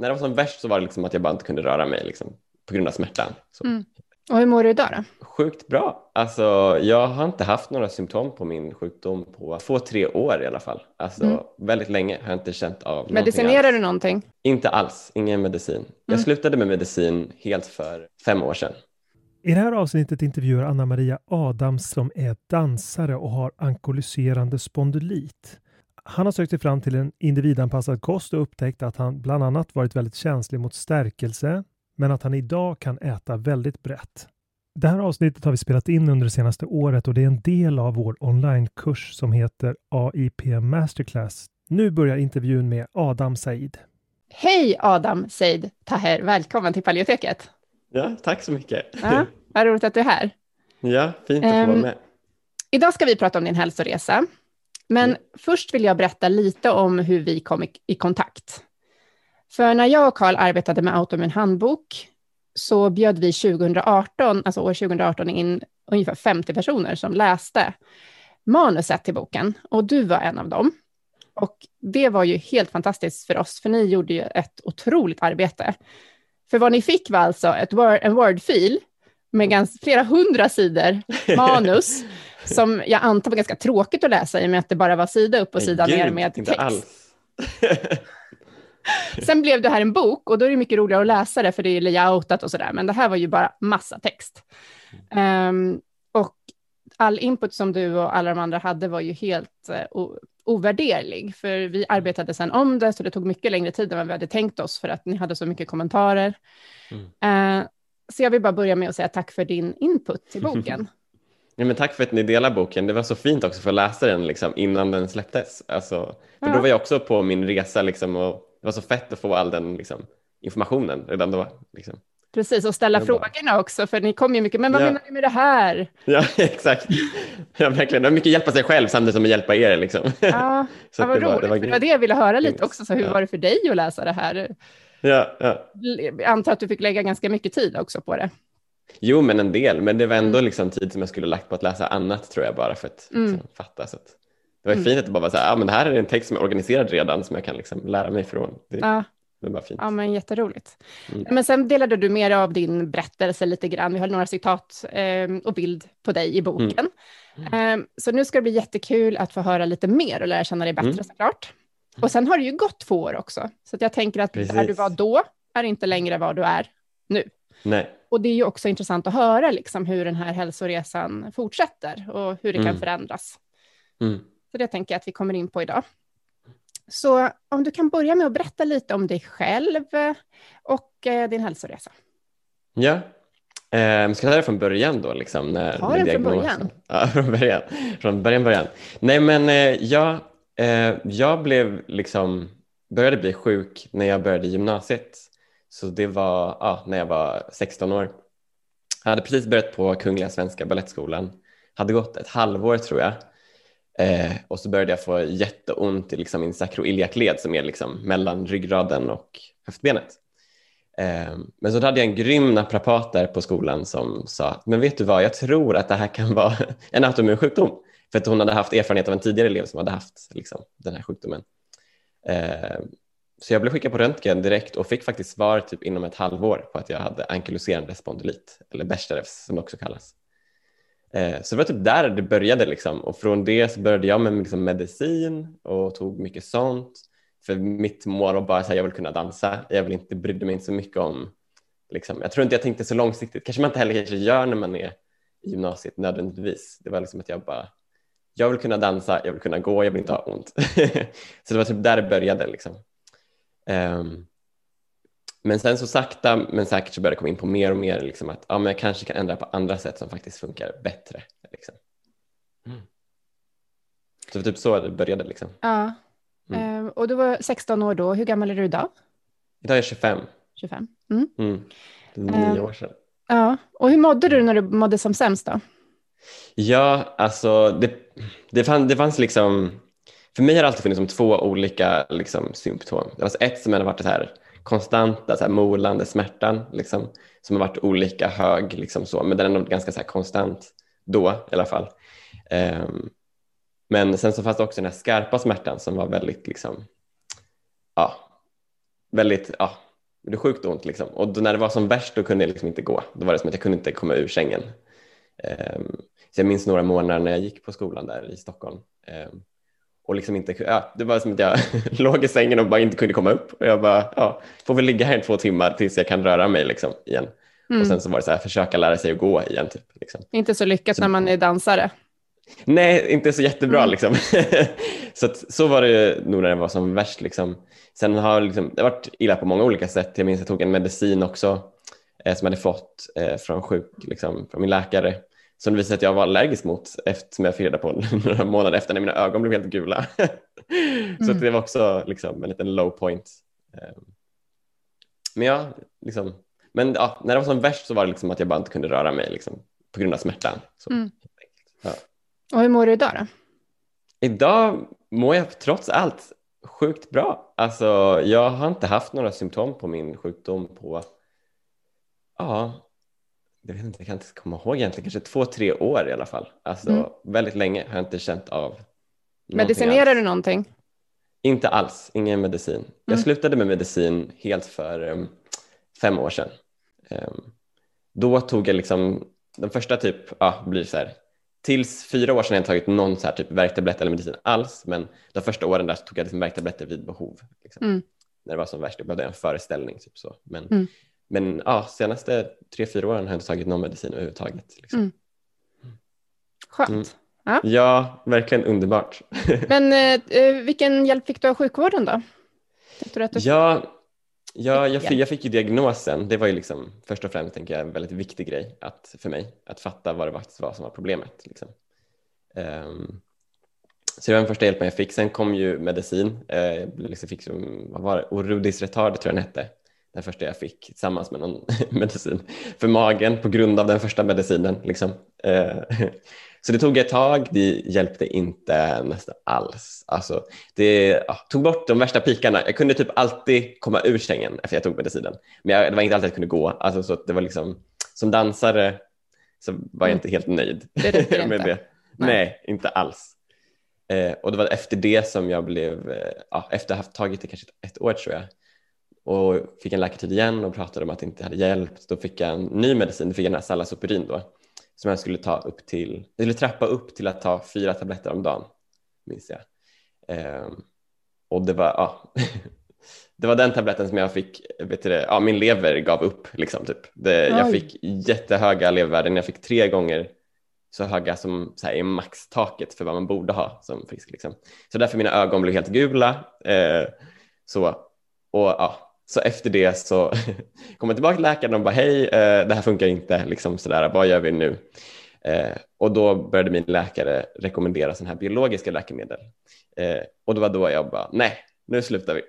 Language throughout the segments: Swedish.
När det var som värst så var det liksom att jag bara inte kunde röra mig liksom, på grund av smärtan. Mm. Och hur mår du idag då? Sjukt bra. Alltså, jag har inte haft några symptom på min sjukdom på två, tre år i alla fall. Alltså, mm. Väldigt länge har jag inte känt av Medicinerar du någonting? Inte alls, ingen medicin. Mm. Jag slutade med medicin helt för fem år sedan. I det här avsnittet intervjuar Anna-Maria Adams som är dansare och har ankoliserande spondylit. Han har sökt sig fram till en individanpassad kost och upptäckt att han bland annat varit väldigt känslig mot stärkelse, men att han idag kan äta väldigt brett. Det här avsnittet har vi spelat in under det senaste året och det är en del av vår onlinekurs som heter AIP Masterclass. Nu börjar intervjun med Adam Said. Hej Adam Said Taher, välkommen till Paleoteket. Ja, tack så mycket. Ja, vad roligt att du är här. Ja, fint att få vara ehm, med. idag ska vi prata om din hälsoresa. Men mm. först vill jag berätta lite om hur vi kom i, i kontakt. För när jag och Karl arbetade med Autoimmun handbok så bjöd vi 2018, alltså år 2018 in ungefär 50 personer som läste manuset till boken och du var en av dem. Och det var ju helt fantastiskt för oss, för ni gjorde ju ett otroligt arbete. För vad ni fick var alltså ett word, en Word-fil med ganska, flera hundra sidor manus, som jag antar var ganska tråkigt att läsa i och med att det bara var sida upp och sida ner med text. Alls. Sen blev det här en bok och då är det mycket roligare att läsa det för det är layoutat och sådär, men det här var ju bara massa text. Um, och all input som du och alla de andra hade var ju helt uh, ovärderlig, för vi arbetade sen om det, så det tog mycket längre tid än vad vi hade tänkt oss, för att ni hade så mycket kommentarer. Mm. Uh, så jag vill bara börja med att säga tack för din input till boken. Ja, men tack för att ni delar boken. Det var så fint också för att läsa den liksom, innan den släpptes. Alltså, för ja. Då var jag också på min resa liksom, och det var så fett att få all den liksom, informationen redan då. Liksom. Precis, och ställa frågorna också, för ni kom ju mycket, men vad ja. menar ni med det här? Ja, exakt. Ja, verkligen. Det var mycket hjälpa sig själv samtidigt som att hjälpa er. Liksom. Ja, så ja, vad det roligt. Var, det, var det var det jag ville höra lite också, så hur ja. var det för dig att läsa det här? Ja, ja. Jag antar att du fick lägga ganska mycket tid också på det. Jo, men en del, men det var ändå mm. liksom tid som jag skulle lagt på att läsa annat tror jag bara för att mm. liksom, fatta. Så att, det var mm. fint att det bara var så här, ja, men det här är en text som är organiserad redan som jag kan liksom lära mig från. Det, ja. det var fint. Ja, men jätteroligt. Mm. Men sen delade du dig av din berättelse lite grann. Vi har några citat eh, och bild på dig i boken. Eh, så nu ska det bli jättekul att få höra lite mer och lära känna dig bättre såklart. Och sen har det ju gått två år också, så jag tänker att där Precis. du var då är inte längre vad du är nu. Nej, Och det är ju också intressant att höra liksom, hur den här hälsoresan fortsätter och hur det kan Mm. förändras. mm. Så det tänker jag att vi kommer in på idag. Så om du kan börja med att berätta lite om dig själv och eh, din hälsoresa. Ja. Eh, ska jag ta det från början då? Liksom, när, Ta det från början. Ja, från början. Från början, början. Nej, men eh, jag, eh, jag blev liksom, började bli sjuk när jag började gymnasiet. Så det var ja, när jag var 16 år. Jag hade precis börjat på Kungliga Svenska Balettskolan. Hade gått ett halvår tror jag. Eh, och så började jag få jätteont i liksom min sakroiliakled som är liksom mellan ryggraden och höftbenet. Eh, men så hade jag en grym naprapat där på skolan som sa, men vet du vad, jag tror att det här kan vara en autoimmun sjukdom. För att hon hade haft erfarenhet av en tidigare elev som hade haft liksom, den här sjukdomen. Eh, så jag blev skickad på röntgen direkt och fick faktiskt svar typ inom ett halvår på att jag hade ankyloserande spondylit, eller Bechdels som det också kallas. Eh, Så det var typ där det började liksom. och från det så började jag med liksom medicin och tog mycket sånt. För mitt mål var bara att jag vill kunna dansa. Jag vill inte brydde mig inte så mycket om, liksom. jag tror inte jag tänkte så långsiktigt, kanske man inte heller kanske gör när man är i gymnasiet nödvändigtvis. Det var liksom att jag bara, jag vill kunna dansa, jag vill kunna gå, jag vill inte ha ont. så det var typ där det började liksom. Ehm, men sen så sakta men säkert så började jag komma in på mer och mer liksom att ja, men jag kanske kan ändra på andra sätt som faktiskt funkar bättre. Liksom. Mm. Så typ så det började. Liksom. Ja. Mm. Eh, och du var 16 år då. Hur gammal är du idag? Idag är jag 25. 25. Mm. Mm. Det är nio Eh. år sedan. Ja. Och hur mådde du när du mådde som sämst då? Ja, alltså det, det, fann, det fanns liksom, för mig har det alltid funnits som två olika liksom, symptom. Det var ett som har varit så här konstanta, så här, molande smärtan liksom, som har varit olika hög, liksom så, men den är nog ganska så här, konstant då i alla fall. Um, men sen så fanns det också den här skarpa smärtan som var väldigt, liksom, ja, väldigt, ja, det är sjukt ont liksom. Och då, när det var som värst då kunde jag liksom inte gå. Då var det som att jag kunde inte komma ur sängen. Um, så jag minns några månader när jag gick på skolan där i Stockholm. Um, och liksom inte, ja, det var som att jag låg i sängen och bara inte kunde komma upp. Och jag bara, ja, får väl ligga här i två timmar tills jag kan röra mig liksom, igen. Mm. Och sen så var det så här, försöka lära sig att gå igen. Typ, liksom. Inte så lyckat Så- när man är dansare. Nej, inte så jättebra Mm. liksom. så, att, så var det nog när det var som värst. Liksom. Sen har liksom, det har varit illa på många olika sätt. Jag minns att jag tog en medicin också eh, som jag hade fått eh, från sjuk, liksom, från min läkare som det visade sig att jag var allergisk mot eftersom jag fick reda på några månader efter när mina ögon blev helt gula. så Mm. det var också liksom, en liten low point. Eh, Men ja, liksom, men ja, när det var som värst så var det liksom att jag bara inte kunde röra mig liksom, på grund av smärtan. Så. Mm. Och hur mår du idag då? Idag mår jag trots allt sjukt bra. Alltså, jag har inte haft några symptom på min sjukdom på, ja, jag vet inte, jag kan inte komma ihåg egentligen, kanske två, tre år i alla fall. Alltså, Mm. väldigt länge har jag inte känt av Medicinerar du någonting? Inte alls, ingen medicin. Jag Mm. slutade med medicin helt för um, fem år sedan. Um, då tog jag liksom, de första typ, ja, blir så här, tills fyra år sedan har jag inte tagit någon så här typ värktablett eller medicin alls, men de första åren där tog jag liksom värktabletter vid behov. Liksom. Mm. När det var som värst, jag behövde en föreställning. Typ så. Men, Mm. Men ja, senaste tre, fyra åren har jag inte tagit någon medicin överhuvudtaget. Liksom. Mm. Skönt. Mm. Ja, verkligen underbart. Men eh, eh, vilken hjälp fick du av sjukvården då? Du du... Ja, ja jag, fick, jag fick ju diagnosen. Det var ju liksom först och främst tänker jag, en väldigt viktig grej att, för mig att fatta vad det faktiskt var som var problemet. Liksom. Ehm, så det var den första hjälpen jag fick. Sen kom ju medicin. Jag liksom fick vad var det? Orudis retard tror jag den hette. Den första jag fick tillsammans med någon medicin för magen på grund av den första medicinen. Liksom. Eh, så det tog ett tag, det hjälpte inte nästan alls. Alltså, det ja, tog bort de värsta pikarna. Jag kunde typ alltid komma ur sängen efter jag tog medicinen. Men jag, det var inte alltid jag kunde gå. Alltså, så det var liksom, som dansare så var jag Mm. inte helt nöjd Det med inte. det. Nej. inte alls. Eh, och det var efter det som jag blev, eh, ja, efter att ha tagit det kanske ett år tror jag, och fick en läkartid igen och pratade om att det inte hade hjälpt. Då fick jag en ny medicin, då fick jag Salasopurin då som jag skulle ta upp till, skulle trappa upp till att ta fyra tabletter om dagen, minns jag. Um, och det var, ja, det var den tabletten som jag fick, vet du ja, min lever gav upp liksom typ. Det, jag fick jättehöga levervärden, jag fick tre gånger så höga som så här, är maxtaket för vad man borde ha som frisk. Liksom. Så därför mina ögon blev helt gula. Eh, så, och, ja, så efter det så kom jag tillbaka till läkaren och bara hej, eh, det här funkar inte, liksom sådär, vad gör vi nu? Eh, och då började min läkare rekommendera sådana här biologiska läkemedel. Eh, och det var då jag bara, nej, nu slutar vi.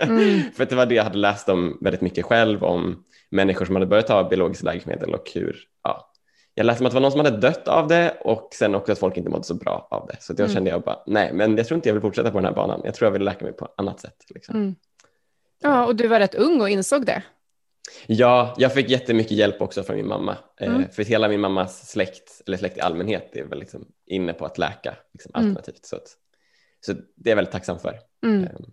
Mm. För det var det jag hade läst om väldigt mycket själv, om människor som hade börjat ta biologiska läkemedel och hur, ja, jag läste om att det var någon som hade dött av det och sen också att folk inte mådde så bra av det. Så då mm. kände jag bara, nej, men jag tror inte jag vill fortsätta på den här banan. Jag tror jag vill läka mig på annat sätt. Liksom. Mm. Ja, och du var rätt ung och insåg det. Ja, jag fick jättemycket hjälp också från min mamma. Eh, mm. för hela min mammas släkt, eller släkt i allmänhet, är väl liksom inne på att läka liksom, mm. alternativt. Så, att, så det är jag väldigt tacksam för. Mm. Ehm,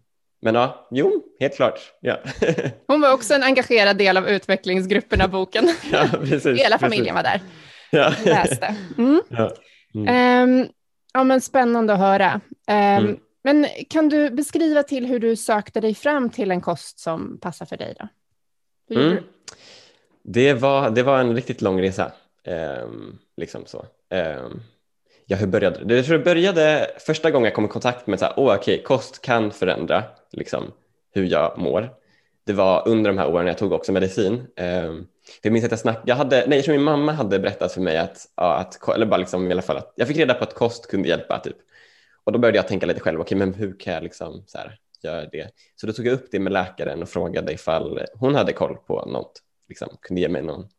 men ja, jo, helt klart. Ja. Hon var också en engagerad del av utvecklingsgrupperna, boken. Ja, precis, Hela familjen precis. var där. Ja. Läste. Mm. Ja. Um, ja, men spännande att höra. Um, men kan du beskriva till hur du sökte dig fram till en kost som passar för dig? Då? Mm. Det, var, det var en riktigt lång resa. Um, liksom så. Um, ja, hur började det? Jag började första gången jag kom i kontakt med att oh, okay, kost kan förändra liksom, hur jag mår. Det var under de här åren jag tog också medicin. Um, jag minns att jag snackade, jag hade, nej, jag tror min mamma hade berättat för mig att, ja, att eller bara liksom, i alla fall att jag fick reda på att kost kunde hjälpa. Typ. Och då började jag tänka lite själv, okej, okay, men hur kan jag liksom så här, göra det? Så då tog jag upp det med läkaren och frågade ifall hon hade koll på något, liksom, kunde ge mig någon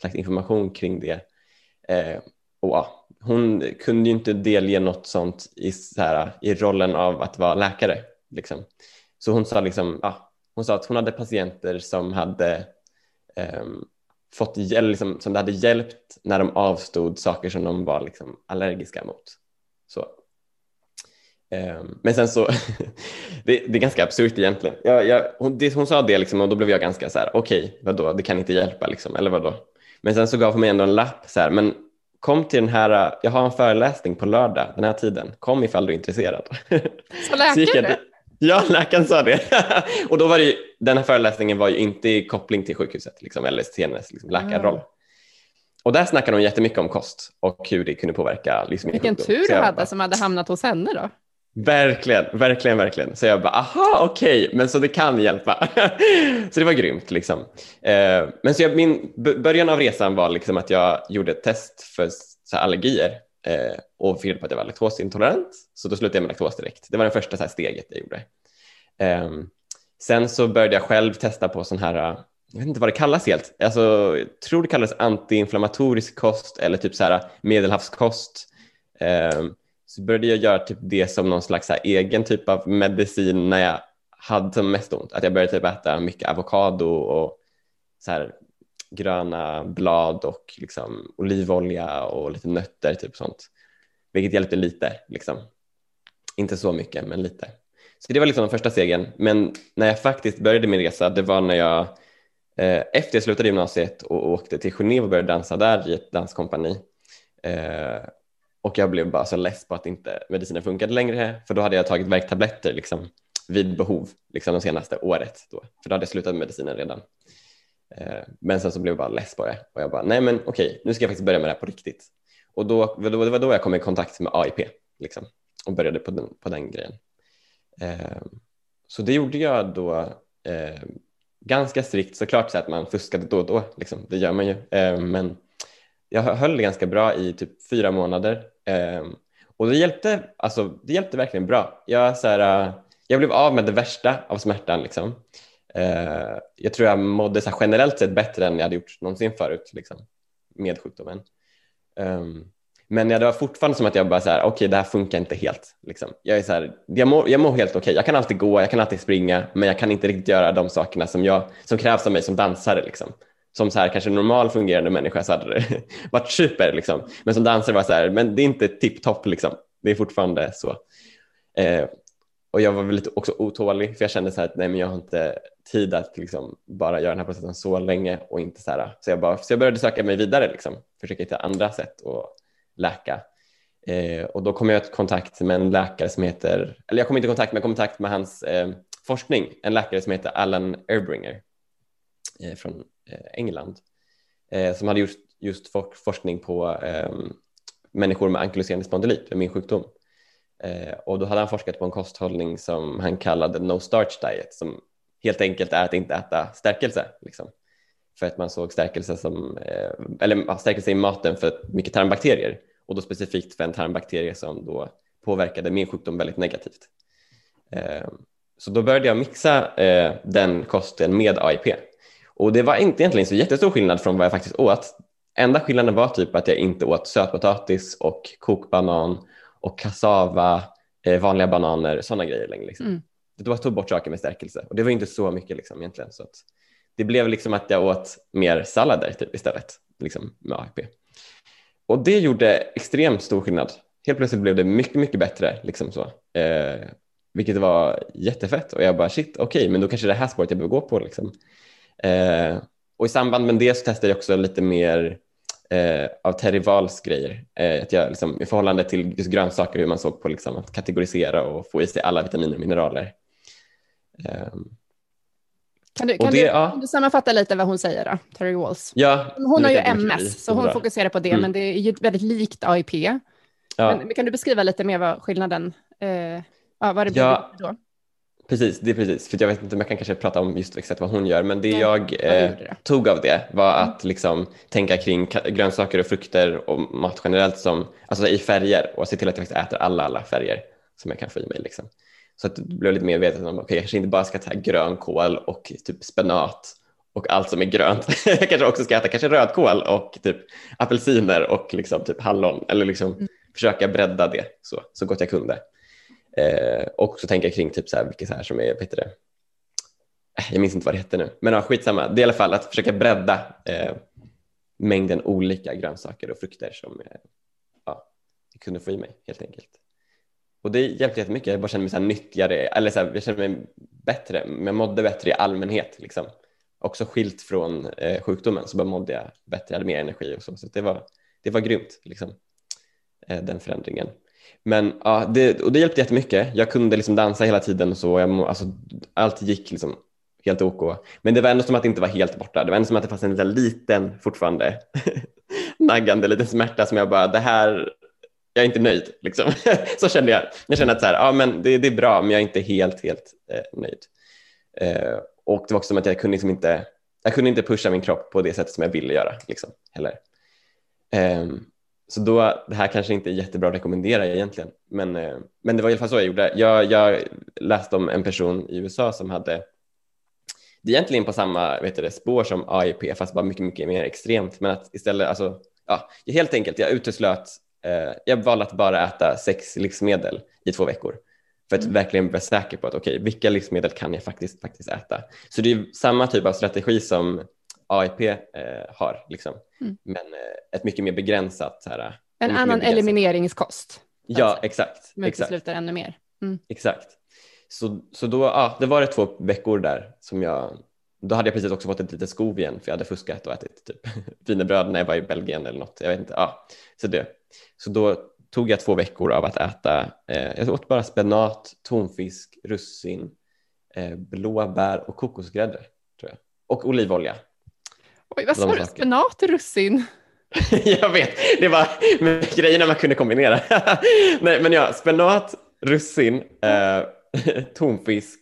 slags information kring det. Eh, och ja, hon kunde ju inte delge något sånt i, så här, i rollen av att vara läkare. Liksom. Så hon sa, liksom, ja, hon sa att hon hade patienter som hade eh, fått liksom, som det hade hjälpt när de avstod saker som de var liksom, allergiska mot. Så. Ehm, men sen så, det, det, är ganska absurt egentligen. Jag, jag, hon, det, hon sa det liksom, och då blev jag ganska så här, okej, okay, vadå, det kan inte hjälpa liksom, eller vadå? Men sen så gav hon mig ändå en lapp så här, men kom till den här, jag har en föreläsning på lördag den här tiden, kom ifall du är intresserad. Så läkaren det? Ja, läkaren sa det. och då var det ju, den här föreläsningen var ju inte i koppling till sjukhuset liksom, eller till hennes liksom, läkarroll. Mm. Och där snackade hon jättemycket om kost och hur det kunde påverka liksom, Vilken tur du hade bara, som hade hamnat hos henne då. Verkligen, verkligen, verkligen. Så jag bara, aha, okej, okay. men så det kan hjälpa. så det var grymt liksom. Eh, men så jag, min början av resan var liksom att jag gjorde ett test för så här, allergier eh, och fick reda på att jag var laktosintolerant. Så då slutade jag med laktos direkt. Det var det första så här, steget jag gjorde. Eh, sen så började jag själv testa på sån här, eh, jag vet inte vad det kallas helt. Alltså, jag tror det kallas antiinflammatorisk kost eller typ så här medelhavskost. Ehm, så började jag göra typ det som någon slags egen typ av medicin när jag hade som mest ont. Att jag började typ äta mycket avokado och så här gröna blad och liksom olivolja och lite nötter typ sånt. Vilket hjälpte lite liksom. Inte så mycket men lite. Så det var liksom den första stegen. Men när jag faktiskt började min resa det var när jag eh, efter jag slutade gymnasiet och åkte till Genève och började dansa där i ett danskompani. Eh, och jag blev bara så less på att inte medicinen funkade längre för då hade jag tagit värktabletter liksom, vid behov liksom, det senaste året. Då. För då hade jag slutat med medicinen redan. Eh, men sen så blev jag bara less på det och jag bara nej men okej nu ska jag faktiskt börja med det här på riktigt. Och då, det var då jag kom i kontakt med AIP liksom, och började på den, på den grejen. Eh, så det gjorde jag då eh, ganska strikt såklart så att man fuskade då och då, liksom. det gör man ju. Eh, men jag höll ganska bra i typ fyra månader Ehm, och det hjälpte, alltså, det hjälpte verkligen bra. Jag, så här, eh, jag blev av med det värsta av smärtan. Liksom. Ehm, jag tror jag mådde så här, generellt sett bättre än jag hade gjort någonsin förut liksom, med sjukdomen. Um, men det var fortfarande som att jag bara så här, okej okay, det här funkar inte helt. Liksom. Jag, är så här, jag, mår, jag mår helt okej, okay. jag kan alltid gå, jag kan alltid springa, men jag kan inte riktigt göra de sakerna som, jag, som krävs av mig som dansare. Liksom som så här kanske normal fungerande människa så hade det varit super liksom. Men som dansare var så här, men det är inte tipptopp liksom. Det är fortfarande så. Eh, och jag var väl lite också otålig för jag kände så här att nej men jag har inte tid att liksom bara göra den här processen så länge och inte så här. Så jag, bara, så jag började söka mig vidare, liksom, försöka hitta andra sätt att läka. Eh, och då kom jag i kontakt med en läkare som heter, eller jag kom inte i kontakt men jag kom i kontakt med hans eh, forskning, en läkare som heter Alan Erbringer Eh, från eh, England eh, som hade gjort just forskning på eh, människor med ankyloserande spondylit, min sjukdom. Eh, och då hade han forskat på en kosthållning som han kallade no starch diet som helt enkelt är att inte äta stärkelse. Liksom. För att man såg stärkelse, som, eh, eller, stärkelse i maten för mycket tarmbakterier och då specifikt för en tarmbakterie som då påverkade min sjukdom väldigt negativt. Eh, så då började jag mixa eh, den kosten med AIP och det var inte egentligen så jättestor skillnad från vad jag faktiskt åt. Enda skillnaden var typ att jag inte åt sötpotatis och kokbanan och kassava, eh, vanliga bananer, sådana grejer längre. Liksom. Mm. Det tog bort saker med stärkelse och det var inte så mycket liksom, egentligen. Så att det blev liksom att jag åt mer sallader typ, istället liksom, med AIP. Och det gjorde extremt stor skillnad. Helt plötsligt blev det mycket, mycket bättre. Liksom så. Eh, vilket var jättefett och jag bara shit, okej, okay, men då kanske det här spåret jag behöver gå på. Liksom. Eh, och i samband med det så testade jag också lite mer eh, av Terry Wahls grejer. Eh, att jag, liksom, I förhållande till just grönsaker, hur man såg på liksom, att kategorisera och få i sig alla vitaminer och mineraler. Ehm, kan du, kan, det, du, ja. kan du sammanfatta lite vad hon säger då, Terry Walls? Ja, hon har ju MS, så hon bra. fokuserar på det, mm. men det är ju väldigt likt AIP. Ja. Men, kan du beskriva lite mer vad skillnaden, eh, vad det blir ja. då? Precis, det är precis. För jag vet inte om jag kan kanske prata om just exakt vad hon gör, men det Nej, jag eh, tog av det var mm. att liksom tänka kring grönsaker och frukter och mat generellt som, alltså i färger och se till att jag faktiskt äter alla, alla färger som jag kan få i mig. Liksom. Så att det blev lite medveten om, okej, okay, jag kanske inte bara ska äta grönkål och typ spenat och allt som är grönt. jag kanske också ska äta kanske rödkål och typ apelsiner och liksom typ hallon eller liksom mm. försöka bredda det så, så gott jag kunde. Eh, och så tänka kring typ så här, vilket så här som är, vad heter det? Eh, jag minns inte vad det heter nu, men ja, skitsamma. Det är i alla fall att försöka bredda eh, mängden olika grönsaker och frukter som eh, ja, jag kunde få i mig helt enkelt. Och det hjälpte jättemycket. Jag bara kände mig så här nyttigare, eller så här, jag kände mig bättre, men jag mådde bättre i allmänhet. Liksom. Också skilt från eh, sjukdomen så bara mådde jag bättre, jag hade mer energi och så. Så det var, det var grymt, liksom, eh, den förändringen. Men ja, det, och det hjälpte jättemycket. Jag kunde liksom dansa hela tiden och så. Jag, alltså, allt gick liksom helt OK. Men det var ändå som att det inte var helt borta. Det var ändå som att det fanns en liten fortfarande naggande liten smärta som jag bara, det här, jag är inte nöjd. Liksom. så kände jag. Jag kände att så här, ja, men det, det är bra, men jag är inte helt, helt eh, nöjd. Eh, och det var också som att jag kunde liksom inte, jag kunde inte pusha min kropp på det sättet som jag ville göra. Liksom, heller. Um, så då, det här kanske inte är jättebra att rekommendera egentligen, men, eh, men det var i alla fall så jag gjorde. Jag, jag läste om en person i USA som hade, det är egentligen på samma vet du, spår som AIP, fast bara mycket, mycket mer extremt, men att istället, alltså, ja, helt enkelt, jag uteslöt, eh, jag valde att bara äta sex livsmedel i två veckor för att mm. verkligen vara säker på att okej, okay, vilka livsmedel kan jag faktiskt, faktiskt äta? Så det är samma typ av strategi som AIP eh, har, liksom. Mm. men eh, ett mycket mer begränsat. Så här, en annan elimineringskost. Ja, exakt. Men utesluter ännu mer. Mm. Exakt. Så, så då, ja, det var det två veckor där som jag, då hade jag precis också fått ett litet skov igen för jag hade fuskat och ätit typ wienerbröd när jag var i Belgien eller något. Jag vet inte. Ja, så, det. så då tog jag två veckor av att äta, eh, jag åt bara spenat, tonfisk, russin, eh, blåbär och kokosgrädde tror jag. Och olivolja. Oj, vad sa du? Spenat, russin? jag vet, det var grejerna man kunde kombinera. Nej, men ja, spenat, russin, eh, tonfisk,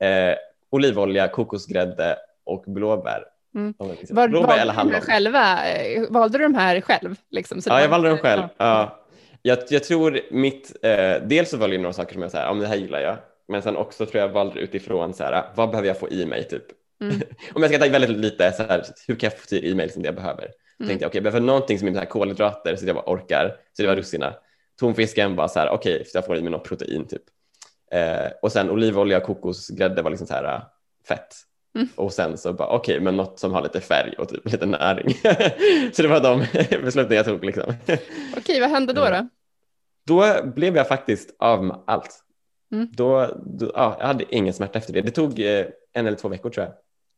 eh, olivolja, kokosgrädde och blåbär. Mm. Var, blåbär eller hallon. Själva, eh, valde du de här själv? Liksom, ja, jag valde dem själv. Ja. Jag, jag tror mitt, eh, dels så valde jag några saker som jag sa, om det här gillar jag, men sen också tror jag valde utifrån så här, vad behöver jag få i mig typ Mm. Om jag ska ta väldigt lite, så här, hur kan jag få till e-mail som det jag behöver? Mm. tänkte jag, okej, okay, behöver någonting som är så här kolhydrater så att jag bara orkar. Så det var russina. Tonfisken var så här, okej, okay, jag får i mig något protein typ. Eh, och sen olivolja och kokosgrädde var liksom så här äh, fett. Mm. Och sen så bara, okej, okay, men något som har lite färg och typ lite näring. så det var de besluten jag tog. Liksom. okej, vad hände då? Då, då blev jag faktiskt av med allt. Mm. Då, då, ja, jag hade ingen smärta efter det. Det tog eh, en eller två veckor tror jag.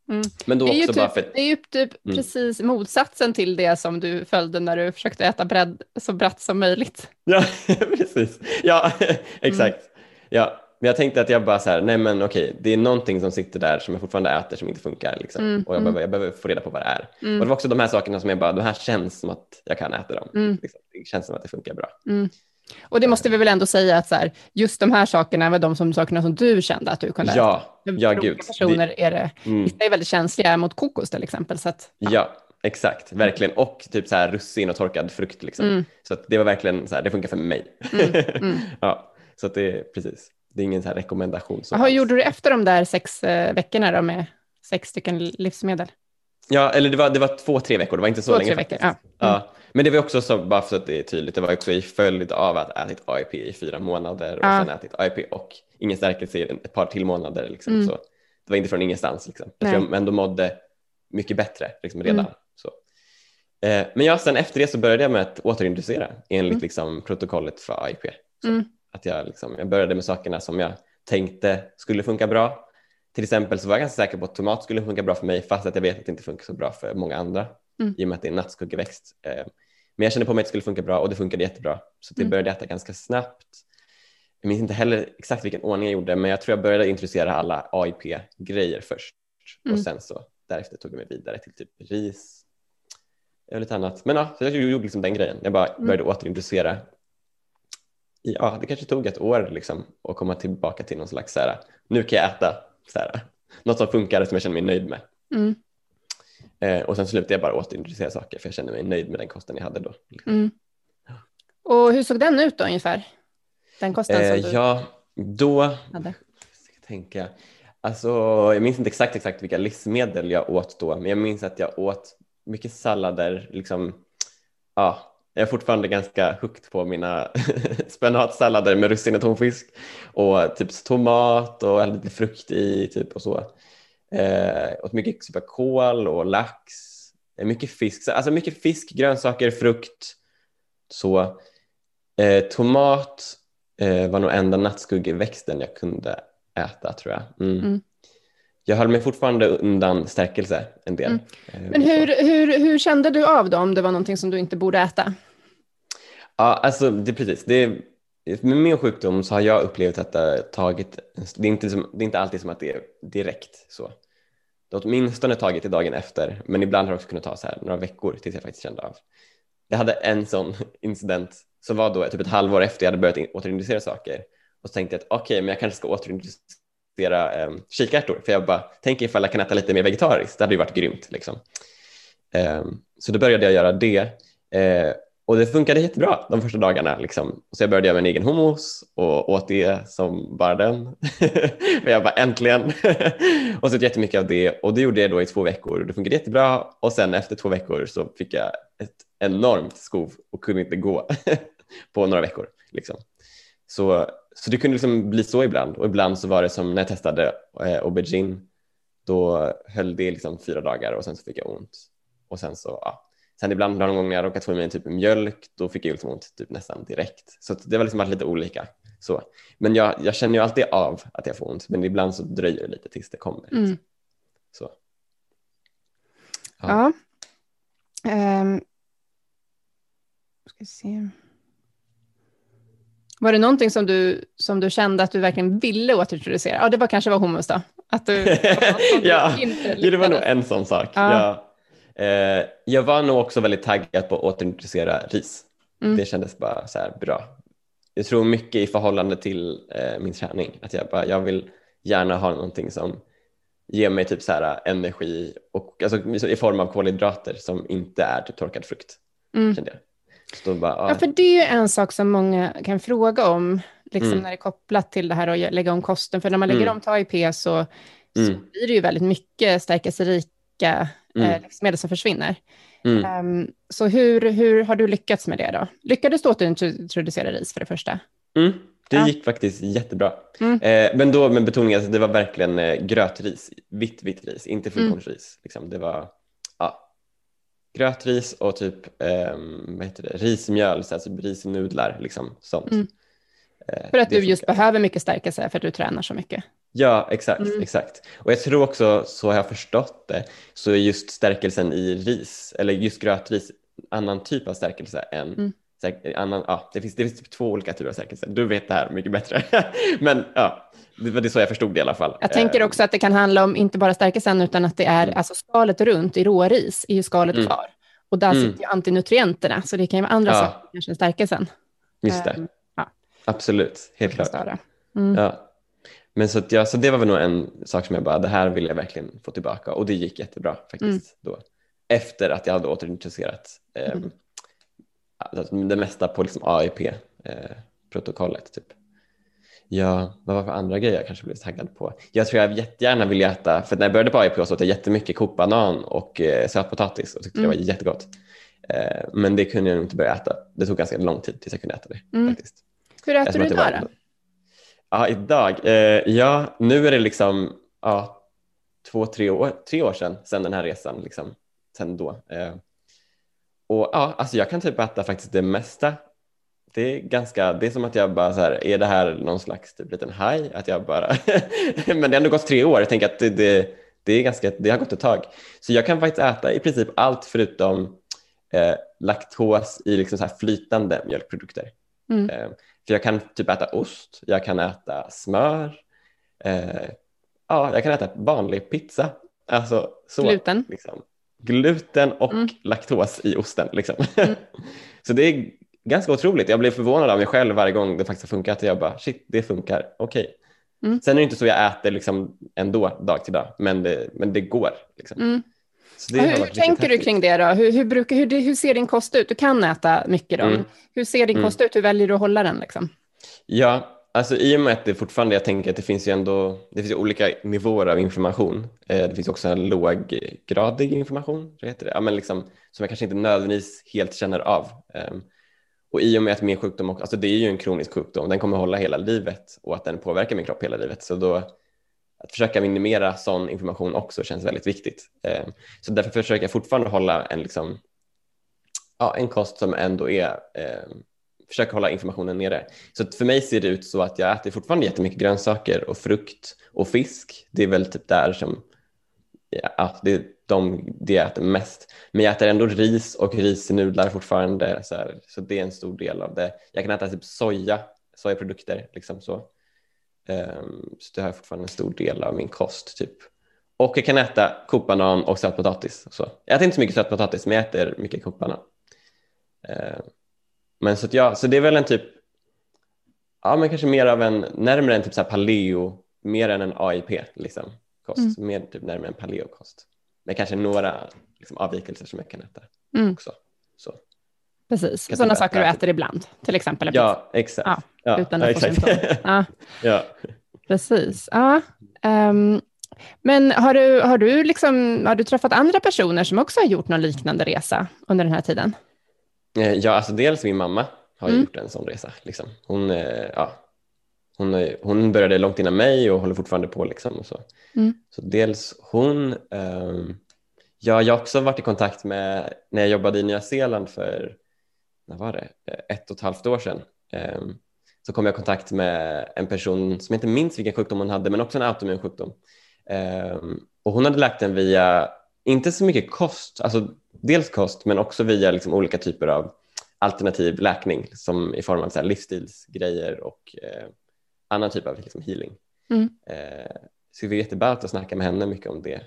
Mm. Men då Det är också bara typ, för det är ju typ Mm. precis motsatsen till det som du följde när du försökte äta bredd så brett som möjligt. Ja, precis. Ja, exakt. Ja, men jag tänkte att jag bara så här, nej men okej, det är någonting som sitter där som jag fortfarande äter som inte funkar. Liksom. Mm, Och jag, mm. behöver, jag behöver få reda på vad det är. Och det Mm. var också de här sakerna som jag bara, de här känns som att jag kan äta dem. Mm. Liksom. Det känns som att det funkar bra. Och det måste vi väl ändå säga att så här, just de här sakerna var de som, sakerna som du kände att du kunde. Ja, ja gud. personer är det, Mm. vissa är väldigt känsliga mot kokos till exempel. Så att, Ja, exakt, verkligen. Och typ så här russin och torkad frukt. Liksom. Mm. Så att det var verkligen så här, det funkar för mig. Mm, mm. ja, så att det är precis, det är ingen så här rekommendation. Alls. gjorde du efter de där sex eh, veckorna då med sex stycken livsmedel? Ja, eller det var, det var två, tre veckor, det var inte så Två, länge tre veckor, faktiskt. ja. Mm. Ja, men det var också så, bara för att det är tydligt, det var också i följd av att ha ätit AIP i fyra månader och Ja. sen ätit AIP och ingen stärkelse i ett par till månader. Liksom. Mm. Så det var inte från ingenstans. Liksom. Jag tror jag ändå mådde mycket bättre liksom, redan. Mm. Så. Eh, men ja, sen efter det så började jag med att återinducera enligt Mm. liksom, protokollet för AIP. Så Mm. att jag, liksom, jag började med sakerna som jag tänkte skulle funka bra. Till exempel så var jag ganska säker på att tomat skulle funka bra för mig fast att jag vet att det inte funkar så bra för många andra Mm. i och med att det är en nattskuggeväxt. Eh, Men jag kände på mig att det skulle funka bra och det funkade jättebra. Så det Mm. började äta ganska snabbt. Jag minns inte heller exakt vilken ordning jag gjorde men jag tror jag började introducera alla AIP-grejer först Mm. och sen så därefter tog jag mig vidare till typ ris och lite annat. Men ja, så jag gjorde liksom den grejen. Jag bara Mm. började återintroducera. Ja, det kanske tog ett år liksom att komma tillbaka till någon slags så här, nu kan jag äta så här, något som funkar som jag känner mig nöjd med. Mm. Eh, och sen slutade jag bara återintroducera saker för jag kände mig nöjd med den kosten jag hade då. Mm. Och hur såg den ut då ungefär? Den kosten Eh, som du ja, då hade? ska jag tänka. Alltså, jag minns inte exakt exakt vilka livsmedel jag åt då, men jag minns att jag åt mycket sallader. Liksom, ja, jag är fortfarande ganska hooked på mina spenatsallader med russin och tonfisk och typ tomat och lite frukt i typ och så. Eh, åt mycket typ kål och lax, mycket fisk, Så, alltså mycket fisk, grönsaker, frukt. Så eh, tomat eh, var nog enda nattskuggeväxten jag kunde äta tror jag. Mm. Mm. Jag höll mig fortfarande undan stärkelse en del. Mm. Eh, Men hur, hur, hur kände du av då om det var någonting som du inte borde äta? Ja, alltså det är precis. Det är, med min sjukdom så har jag upplevt att det har tagit, det är, inte som, det är inte alltid som att det är direkt så. Det har åtminstone tagit till dagen efter, men ibland har det också kunnat ta så här några veckor tills jag faktiskt kände av. Jag hade en sån incident som var då typ ett halvår efter jag hade börjat återinducera saker och så tänkte jag att okej, men jag kanske ska återinducera eh, kikärtor för jag bara tänker ifall jag kan äta lite mer vegetariskt, det hade ju varit grymt liksom. Eh, så då började jag göra det Eh, och det funkade jättebra de första dagarna. Liksom. Så jag började göra min egen hummus och åt det som bara den. och jag bara äntligen. och så åt jättemycket av det och det gjorde jag då i två veckor. och Det funkade jättebra och sen efter två veckor så fick jag ett enormt skov och kunde inte gå på några veckor. Liksom. Så, så det kunde liksom bli så ibland och ibland så var det som när jag testade eh, aubergine. Då höll det liksom fyra dagar och sen så fick jag ont. Och sen så, ja, Sen ibland någon gång när jag råkat få i mig en typ mjölk, då fick jag liksom ont typ nästan direkt. Så att det var liksom lite olika. Så. Men jag, jag känner ju alltid av att jag får ont, men ibland så dröjer det lite tills det kommer. Liksom. Mm. Så. Ja. Ehm. ska se. Var det någonting som du, som du kände att du verkligen ville återintroducera? Ja, det var kanske var hummus då? Att du, ja, inte ja, det var nog en sån sak. Ja. Ja. Eh, jag var nog också väldigt taggad på att återintroducera ris. Mm. Det kändes bara så här bra. Jag tror mycket i förhållande till eh, min träning. Att jag, bara, jag vill gärna ha någonting som ger mig typ så här energi och, alltså, i form av kolhydrater som inte är typ torkad frukt. Mm. Kände jag. Bara, Ja, ja. för det är ju en sak som många kan fråga om, liksom Mm. när det är kopplat till det här att lägga om kosten. För när man lägger Mm. om till AIP så, så Mm. blir det ju väldigt mycket stärkelserika Mm. eh, livsmedel som försvinner. Mm. Ehm, så hur, hur har du lyckats med det då? Lyckades du återintroducera ris för det första? Mm, det Ja. gick faktiskt jättebra. Mm. Eh, men då med betoning att det var verkligen eh, grötris, vitt vitt ris, inte Mm. fullkornsris. Liksom. Det var ja, grötris och typ eh, vad heter det? rismjöl, så alltså risnudlar, liksom, sånt. Mm. För att du just funkar. behöver mycket stärkelse för att du tränar så mycket. Ja, exakt, Mm. exakt. Och jag tror också, så har jag förstått det, så är just stärkelsen i ris, eller just grötris, annan typ av stärkelse än Mm. stärk- annan, ja, det finns, det finns typ två olika typer av stärkelse. Du vet det här mycket bättre. Men ja, det var det så jag förstod det i alla fall. Jag tänker Eh, också att det kan handla om inte bara stärkelsen utan att det är Mm. alltså skalet runt i råris är ju skalet Mm. kvar. Och där Mm. sitter ju antinutrienterna så det kan ju vara andra Ja. saker kanske än stärkelsen. Just det, Ehm, ja, absolut, helt klart. Mm. Ja. Men så, att, ja, så det var väl nog en sak som jag bara, det här vill jag verkligen få tillbaka och det gick jättebra faktiskt Mm. då. Efter att jag hade återintroducerat eh, Mm. alltså, det mesta på liksom AIP-protokollet. typ. Ja, vad var för andra grejer jag kanske blev taggad på? Jag tror jag jättegärna vill äta, för när jag började på AIP så åt jag jättemycket kokt banan och eh, sötpotatis och tyckte Mm. det var jättegott. Eh, men det kunde jag nog inte börja äta. Det tog ganska lång tid tills jag kunde äta det. Mm. faktiskt. Hur äter du det idag då? Ja, idag. Eh, ja, nu är det liksom ja, två, tre år, tre år sedan, sedan den här resan. Liksom, sen då. Eh, och ja, alltså jag kan typ äta faktiskt det mesta. Det är ganska, det är som att jag bara så här, är det här någon slags typ liten haj? Att jag bara, men det har ändå gått tre år. Jag tänker att det, det, det, är ganska, det har gått ett tag. Så jag kan faktiskt äta i princip allt förutom eh, laktos i liksom så här flytande mjölkprodukter. Mm. För jag kan typ äta ost, jag kan äta smör, eh, ja, jag kan äta vanlig pizza. Alltså så. Gluten? Liksom. Gluten och Mm. laktos i osten. Liksom. Mm. så det är ganska otroligt. Jag blir förvånad av mig själv varje gång det faktiskt har funkat. Jag bara, shit, det funkar. Okej. Mm. Sen är det inte så jag äter liksom ändå dag till dag, men det, men det går. Liksom. Hur tänker du kring det då? Hur, hur, brukar, hur, hur ser din kost ut? Du kan äta mycket då. Mm. Hur ser din Mm. kost ut? Hur väljer du att hålla den? Liksom? Ja, alltså i och med att det fortfarande, jag tänker att det finns ju ändå, det finns ju olika nivåer av information. Eh, det finns också en låggradig information, så heter det, ja, men liksom, som jag kanske inte nödvändigtvis helt känner av. Ehm, och i och med att min sjukdom, också- alltså det är ju en kronisk sjukdom, den kommer hålla hela livet och att den påverkar min kropp hela livet. Så då, att försöka minimera sån information också känns väldigt viktigt. Eh, så därför försöker jag fortfarande hålla en, liksom, ja, en kost som ändå är eh, försöka hålla informationen nere. Så för mig ser det ut så att jag äter fortfarande jättemycket grönsaker och frukt och fisk. Det är väl typ där som ja, det är de det jag äter mest. Men jag äter ändå ris och risnudlar fortfarande. Så, här, så det är en stor del av det. Jag kan äta typ soja, sojaprodukter. Liksom så. Ehm, så det har fortfarande en stor del av min kost. typ. Och jag kan äta kokbanan och sötpotatis. Så. Jag äter inte så mycket sötpotatis, men jag äter mycket kokbanan. Ehm, men så, ja, så det är väl en typ, ja men kanske mer av en, närmare en typ så paleo, mer än en AIP liksom, kost, Mm. mer typ närmare en paleokost. Men kanske några liksom, avvikelser som jag kan äta Mm. också. Så. Precis, sådana saker du äter ibland, till exempel. Ja, exakt. Ja, Ja, utan ja, exakt. Ja, ja. precis. Ja. ehm, men har du, har, du liksom, har du träffat andra personer som också har gjort någon liknande resa under den här tiden? Eh, ja, alltså dels min mamma har Mm. gjort en sån resa. Liksom. Hon, eh, ja, hon, eh, hon började långt innan mig och håller fortfarande på. Liksom, och så. Mm. så dels hon, ehm, ja, jag har också varit i kontakt med, när jag jobbade i Nya Zeeland för, när var det, Eh, ett och ett halvt år sedan. ehm, så kom jag i kontakt med en person som inte minns vilken sjukdom hon hade, men också en autoimmun sjukdom. Ehm, och hon hade läkt den via, inte så mycket kost, alltså dels kost, men också via liksom olika typer av alternativ läkning som i form av så livsstilsgrejer och eh, annan typ av liksom healing. Mm. Eh, så det var jätteballt att snacka med henne mycket om det.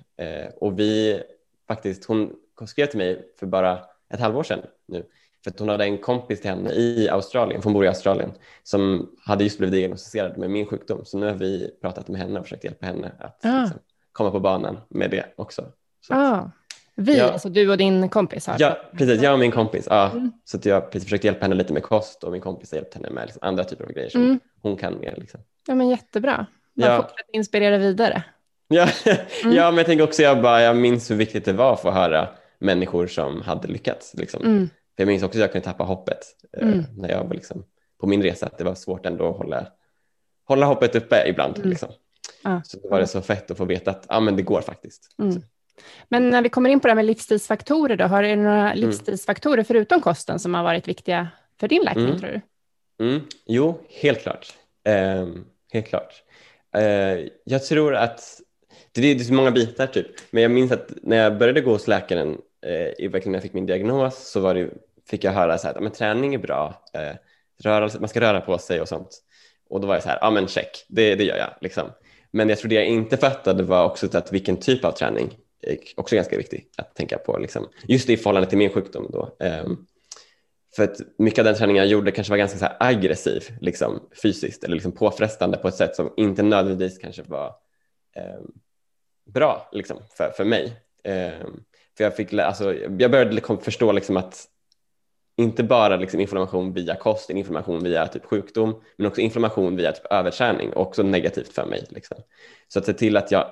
Och vi faktiskt, hon skrev till mig för bara ett halvår sedan nu, för att hon hade en kompis till henne i Australien, för hon bor i Australien, som hade just blivit diagnostiserad med min sjukdom. Så nu har vi pratat med henne och försökt hjälpa henne att Ah. liksom, komma på banan med det också. Så Ah. Vi, Ja. alltså du och din kompis har? Ja, precis. Jag och min kompis. Ja. Mm. Så att jag precis försökt hjälpa henne lite med kost och min kompis har hjälpt henne med liksom andra typer av grejer som Mm. hon kan mer. Liksom. Ja, men jättebra. Man Ja. fortsätter inspirera vidare. Ja. Mm. ja, men jag tänker också, jag, bara, jag minns hur viktigt det var att få höra människor som hade lyckats. Liksom. Jag minns också att jag kunde tappa hoppet eh, Mm. när jag var liksom, på min resa. Att det var svårt ändå att hålla, hålla hoppet uppe ibland. Mm. Liksom. Ja. Så då var det så fett att få veta att ah, men det går faktiskt. Mm. Men när vi kommer in på det här med livsstilsfaktorer, då, har du några Mm. livsstilsfaktorer förutom kosten som har varit viktiga för din läkning, Mm. tror du? Mm, jo, helt klart. Eh, helt klart. Eh, jag tror att det är, så många bitar typ, men jag minns att när jag började gå hos läkaren, eh, verkligen när jag fick min diagnos, så var det, fick jag höra så här, att träning är bra, eh, rörelse, man ska röra på sig och sånt. Och då var jag så här, ja men check, det, det gör jag. Liksom. Men jag tror det jag inte fattade var också att vilken typ av träning är också ganska viktig att tänka på. Liksom. Just i förhållande till min sjukdom då. Eh, för att mycket av den träningen jag gjorde kanske var ganska så aggressiv liksom, fysiskt eller liksom påfrestande på ett sätt som inte nödvändigtvis kanske var eh, bra liksom, för, för mig. Eh, för jag, fick, alltså, jag började liksom förstå liksom att inte bara liksom inflammation via kost, inflammation via typ sjukdom, men också inflammation via typ överträning, också negativt för mig. Liksom. Så att se till att jag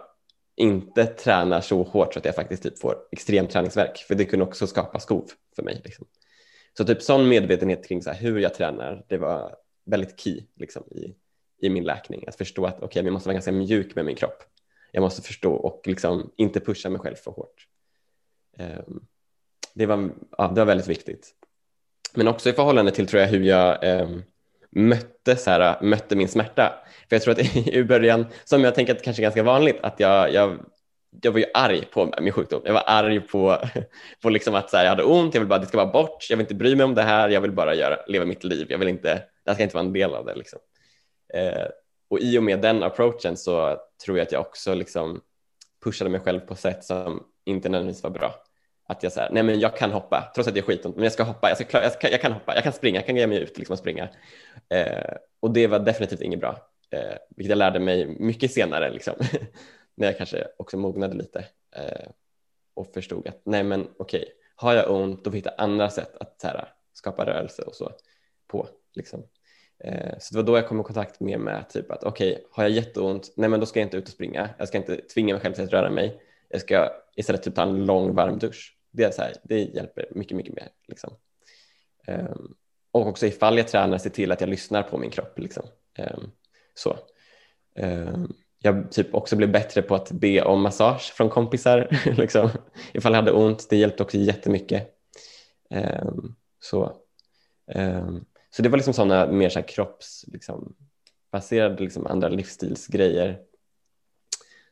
inte tränar så hårt så att jag faktiskt typ får extrem träningsverk, för det kunde också skapa skov för mig. Liksom. Så typ sån medvetenhet kring så hur jag tränar, det var väldigt key liksom, i, i min läkning. Att förstå att okay, jag måste vara ganska mjuk med min kropp. Jag måste förstå och liksom inte pusha mig själv för hårt. Um, det, var, ja, det var väldigt viktigt. Men också i förhållande till tror jag hur jag eh, mötte, så här, mötte min smärta. För jag tror att i början, som jag tänker att kanske är ganska vanligt, att jag, jag, jag var ju arg på min sjukdom. Jag var arg på, på liksom att så här, jag hade ont, jag vill bara att det ska vara bort, jag vill inte bry mig om det här, jag vill bara göra, leva mitt liv, jag vill inte, det här ska inte vara en del av det. Liksom. Eh, och i och med den approachen så tror jag att jag också liksom pushade mig själv på sätt som inte nödvändigtvis var bra. Att jag säger, nej men jag kan hoppa, trots att jag är skitont, men jag ska hoppa, jag, ska klara, jag, ska, jag kan hoppa, jag kan springa, jag kan ge mig ut liksom och springa. Eh, och det var definitivt inget bra, eh, vilket jag lärde mig mycket senare, liksom, när jag kanske också mognade lite eh, och förstod att nej men okej, okay, har jag ont då får jag hitta andra sätt att här, skapa rörelse och så på. Liksom. Eh, så det var då jag kom i kontakt med, med typ att okej, okay, har jag jätteont, nej men då ska jag inte ut och springa, jag ska inte tvinga mig själv till att röra mig, jag ska istället typ ta en lång varm dusch det, är så här, det hjälper mycket, mycket mer. Liksom. Um, och också ifall jag tränar, se till att jag lyssnar på min kropp. Liksom. Um, så. Um, jag typ också blev bättre på att be om massage från kompisar. liksom. Ifall jag hade ont, det hjälpte också jättemycket. Um, så. så det var liksom sådana mer så här kropps, liksom, baserade liksom andra livsstilsgrejer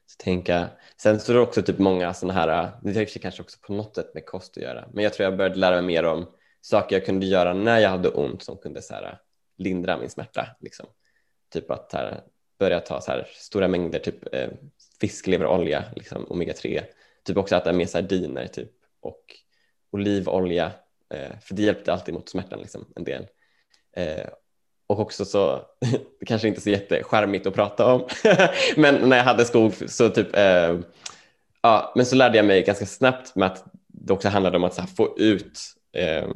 så tänka, sen så är det också typ många sådana här, det har kanske också på något sätt med kost att göra, men jag tror jag började lära mig mer om saker jag kunde göra när jag hade ont som kunde så här, lindra min smärta. Liksom. Typ att här, börja ta så här, stora mängder typ eh, fiskleverolja, liksom, omega-3, typ också äta mer sardiner typ, och olivolja, eh, för det hjälpte alltid mot smärtan liksom, en del. Eh, och också så, kanske inte så jättecharmigt att prata om, men när jag hade skog så typ, eh, ja, men så lärde jag mig ganska snabbt med att det också handlade om att här, få ut eh,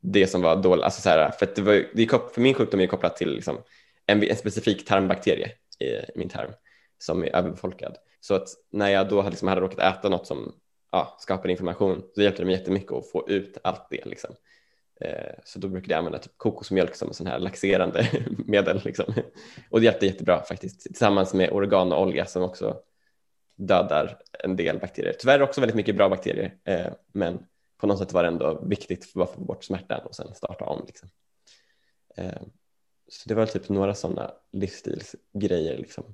det som var dåligt, alltså så här, för, det var, det är, för min sjukdom är kopplat till liksom, en, en, specifik tarmbakterie i, i min tarm som är överbefolkad. Så att när jag då liksom hade råkat äta något som ja, skapade inflammation så hjälpte det mig jättemycket att få ut allt det. Liksom. Eh, så då brukade jag använda typ kokosmjölk som en sån här laxerande medel. Liksom. Och det hjälpte jättebra faktiskt, tillsammans med oreganoolja som också dödar en del bakterier. Tyvärr också väldigt mycket bra bakterier, eh, men på något sätt var det ändå viktigt för att få bort smärtan och sen starta om. Liksom. Eh, så det var typ några sådana livsstilsgrejer. Liksom.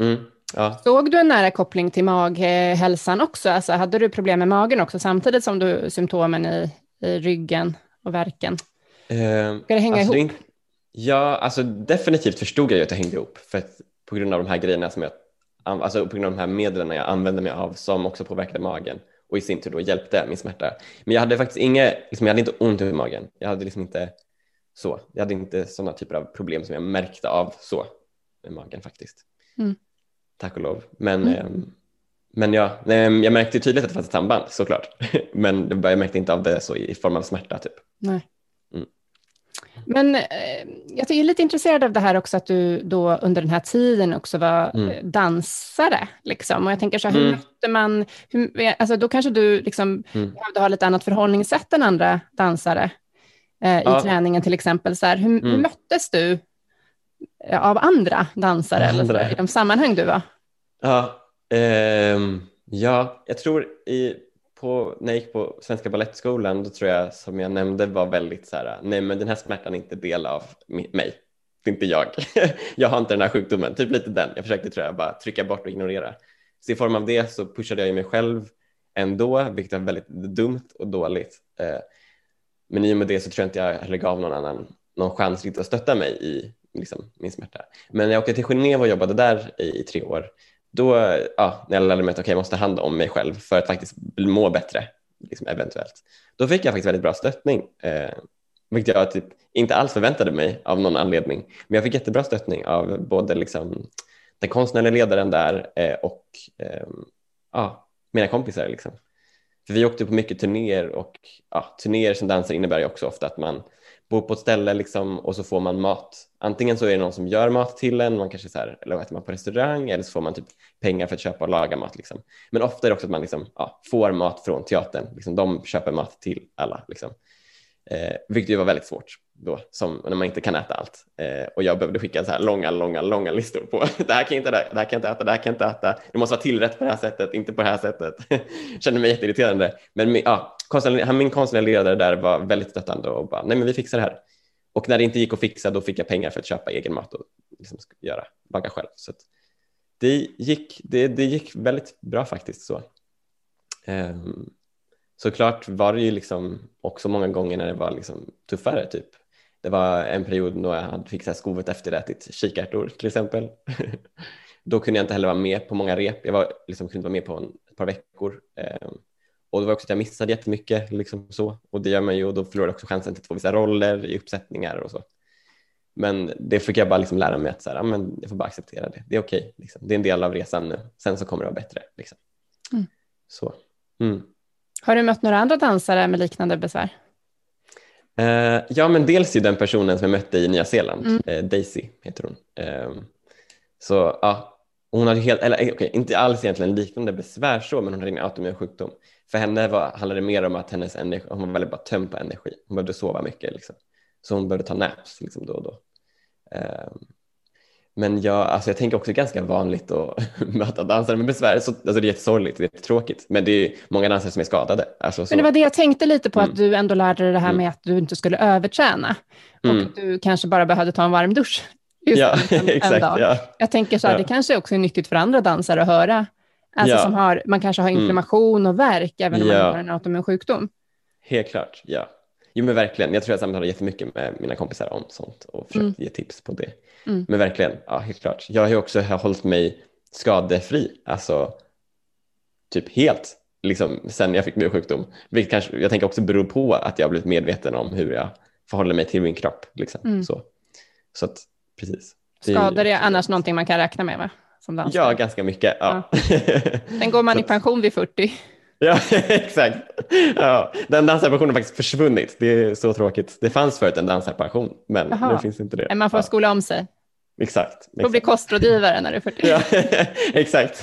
Mm, ja. Såg du en nära koppling till maghälsan också? Alltså, hade du problem med magen också samtidigt som du symptomen i, i ryggen och verken? Eh, Ska det hänga alltså ihop? Det ja, alltså definitivt förstod jag ju att det hängde ihop för att, på grund av de här grejerna som jag, alltså på grund av de här medlen jag använde mig av som också påverkade magen och i sin tur då hjälpte min smärta. Men jag hade faktiskt inget, liksom, jag hade inte ont i magen. Jag hade liksom inte så, jag hade inte sådana typer av problem som jag märkte av så med magen faktiskt. Mm. Tack och lov. Men mm. Eh, men ja, jag märkte tydligt att det fanns ett samband såklart. Men jag märkte inte av det så i form av smärta. Typ. Nej. Mm. Men eh, jag är lite intresserad av det här också att du då under den här tiden också var mm. Eh, dansare. Liksom. Och jag tänker så här, hur mm. mötte man, hur, alltså då kanske du liksom mm. behövde ha lite annat förhållningssätt än andra dansare eh, i ja. träningen till exempel. Så här, hur, hur mm. möttes du eh, av andra dansare andra. Eller så, i de sammanhang du var? Ja, Um, ja, jag tror i, på, när jag gick på Svenska Balettskolan då tror jag som jag nämnde var väldigt så här, nej men den här smärtan är inte del av mig, det är inte jag. jag har inte den här sjukdomen, typ lite den. Jag försökte tror jag bara trycka bort och ignorera. Så i form av det så pushade jag mig själv ändå, vilket var väldigt dumt och dåligt. Eh, men i och med det så tror jag inte jag heller gav någon annan någon chans att stötta mig i liksom, min smärta. Men jag åkte till Genève och jobbade där i, i tre år, då, ja, när jag lärde mig att okay, jag måste ta hand om mig själv för att faktiskt må bättre, liksom, eventuellt, då fick jag faktiskt väldigt bra stöttning, eh, vilket jag typ inte alls förväntade mig av någon anledning. Men jag fick jättebra stöttning av både liksom, den konstnärliga ledaren där eh, och eh, ja, mina kompisar. Liksom. För vi åkte på mycket turnéer och ja, turnéer som dansare innebär ju också ofta att man bor på ett ställe liksom, och så får man mat. Antingen så är det någon som gör mat till en, man kanske så här, eller äter man på restaurang eller så får man typ pengar för att köpa och laga mat. Liksom. Men ofta är det också att man liksom, ja, får mat från teatern. Liksom, de köper mat till alla. Liksom. Eh, vilket ju var väldigt svårt då, som när man inte kan äta allt. Eh, och jag behövde skicka så här långa, långa, långa listor på det här kan jag inte, det här kan jag inte äta, det här kan jag inte äta. Det måste vara tillrätt på det här sättet, inte på det här sättet. Kände mig jätteirriterande. Men ja, konstnär, min konstnärliga ledare där var väldigt stöttande och bara, nej men vi fixar det här. Och när det inte gick att fixa då fick jag pengar för att köpa egen mat och liksom göra, laga själv. Så det, gick, det, det gick väldigt bra faktiskt. så. Um, såklart var det ju liksom också många gånger när det var liksom tuffare. Typ. Det var en period då jag hade fick skovet efterätit kikärtor till exempel. då kunde jag inte heller vara med på många rep. Jag var, liksom, kunde inte vara med på en, ett par veckor. Eh, och det var också att jag missade jättemycket liksom så. och det gör man ju och då förlorar jag också chansen till att få vissa roller i uppsättningar och så. Men det fick jag bara liksom lära mig att så här, men jag får bara acceptera det. Det är okej. Liksom. Det är en del av resan nu. Sen så kommer det vara bättre. Liksom. Mm. Så. Mm. Har du mött några andra dansare med liknande besvär? Uh, ja, men dels ju den personen som jag mötte i Nya Zeeland, mm. uh, Daisy heter hon. Uh, så ja, hon hade helt, eller eh, okay, inte alls egentligen liknande besvär så, men hon hade en autoimmun sjukdom. För henne var, handlade det mer om att hennes energi, hon var väldigt bara tömd på energi. Hon behövde sova mycket, liksom. så hon behövde ta naps liksom, då och då. Men jag, alltså jag tänker också ganska vanligt att möta dansare med besvär. Så, alltså det är jättesorgligt, det är jättetråkigt. Men det är många dansare som är skadade. Alltså men det var det jag tänkte lite på, mm. att du ändå lärde dig det här mm. med att du inte skulle överträna. Och mm. du kanske bara behövde ta en varm dusch. ja, en, exakt. En ja. Jag tänker så här, ja. det kanske också är nyttigt för andra dansare att höra. Alltså ja. som har, man kanske har mm. inflammation och värk även om man har en autoimmun sjukdom. Helt klart, ja. Jo men verkligen, jag tror jag samtalar jättemycket med mina kompisar om sånt och försökt mm. ge tips på det. Mm. Men verkligen, ja helt klart. Jag har ju också hållit mig skadefri, alltså typ helt, liksom sen jag fick min sjukdom. Vilket kanske, jag tänker också beror på att jag har blivit medveten om hur jag förhåller mig till min kropp. Liksom. Mm. Så, så att, precis. Skador är annars någonting man kan räkna med va? Som. Ja, ganska mycket. Ja. Ja. Sen går man i pension vid 40. Ja, exakt. Ja, den dansarpensionen har faktiskt försvunnit. Det är så tråkigt. Det fanns förut en dansarpension, men Aha. nu finns inte det. Man får ja. skola om sig. Exakt. exakt. får bli kostrådgivare när du är 40. Ja, exakt.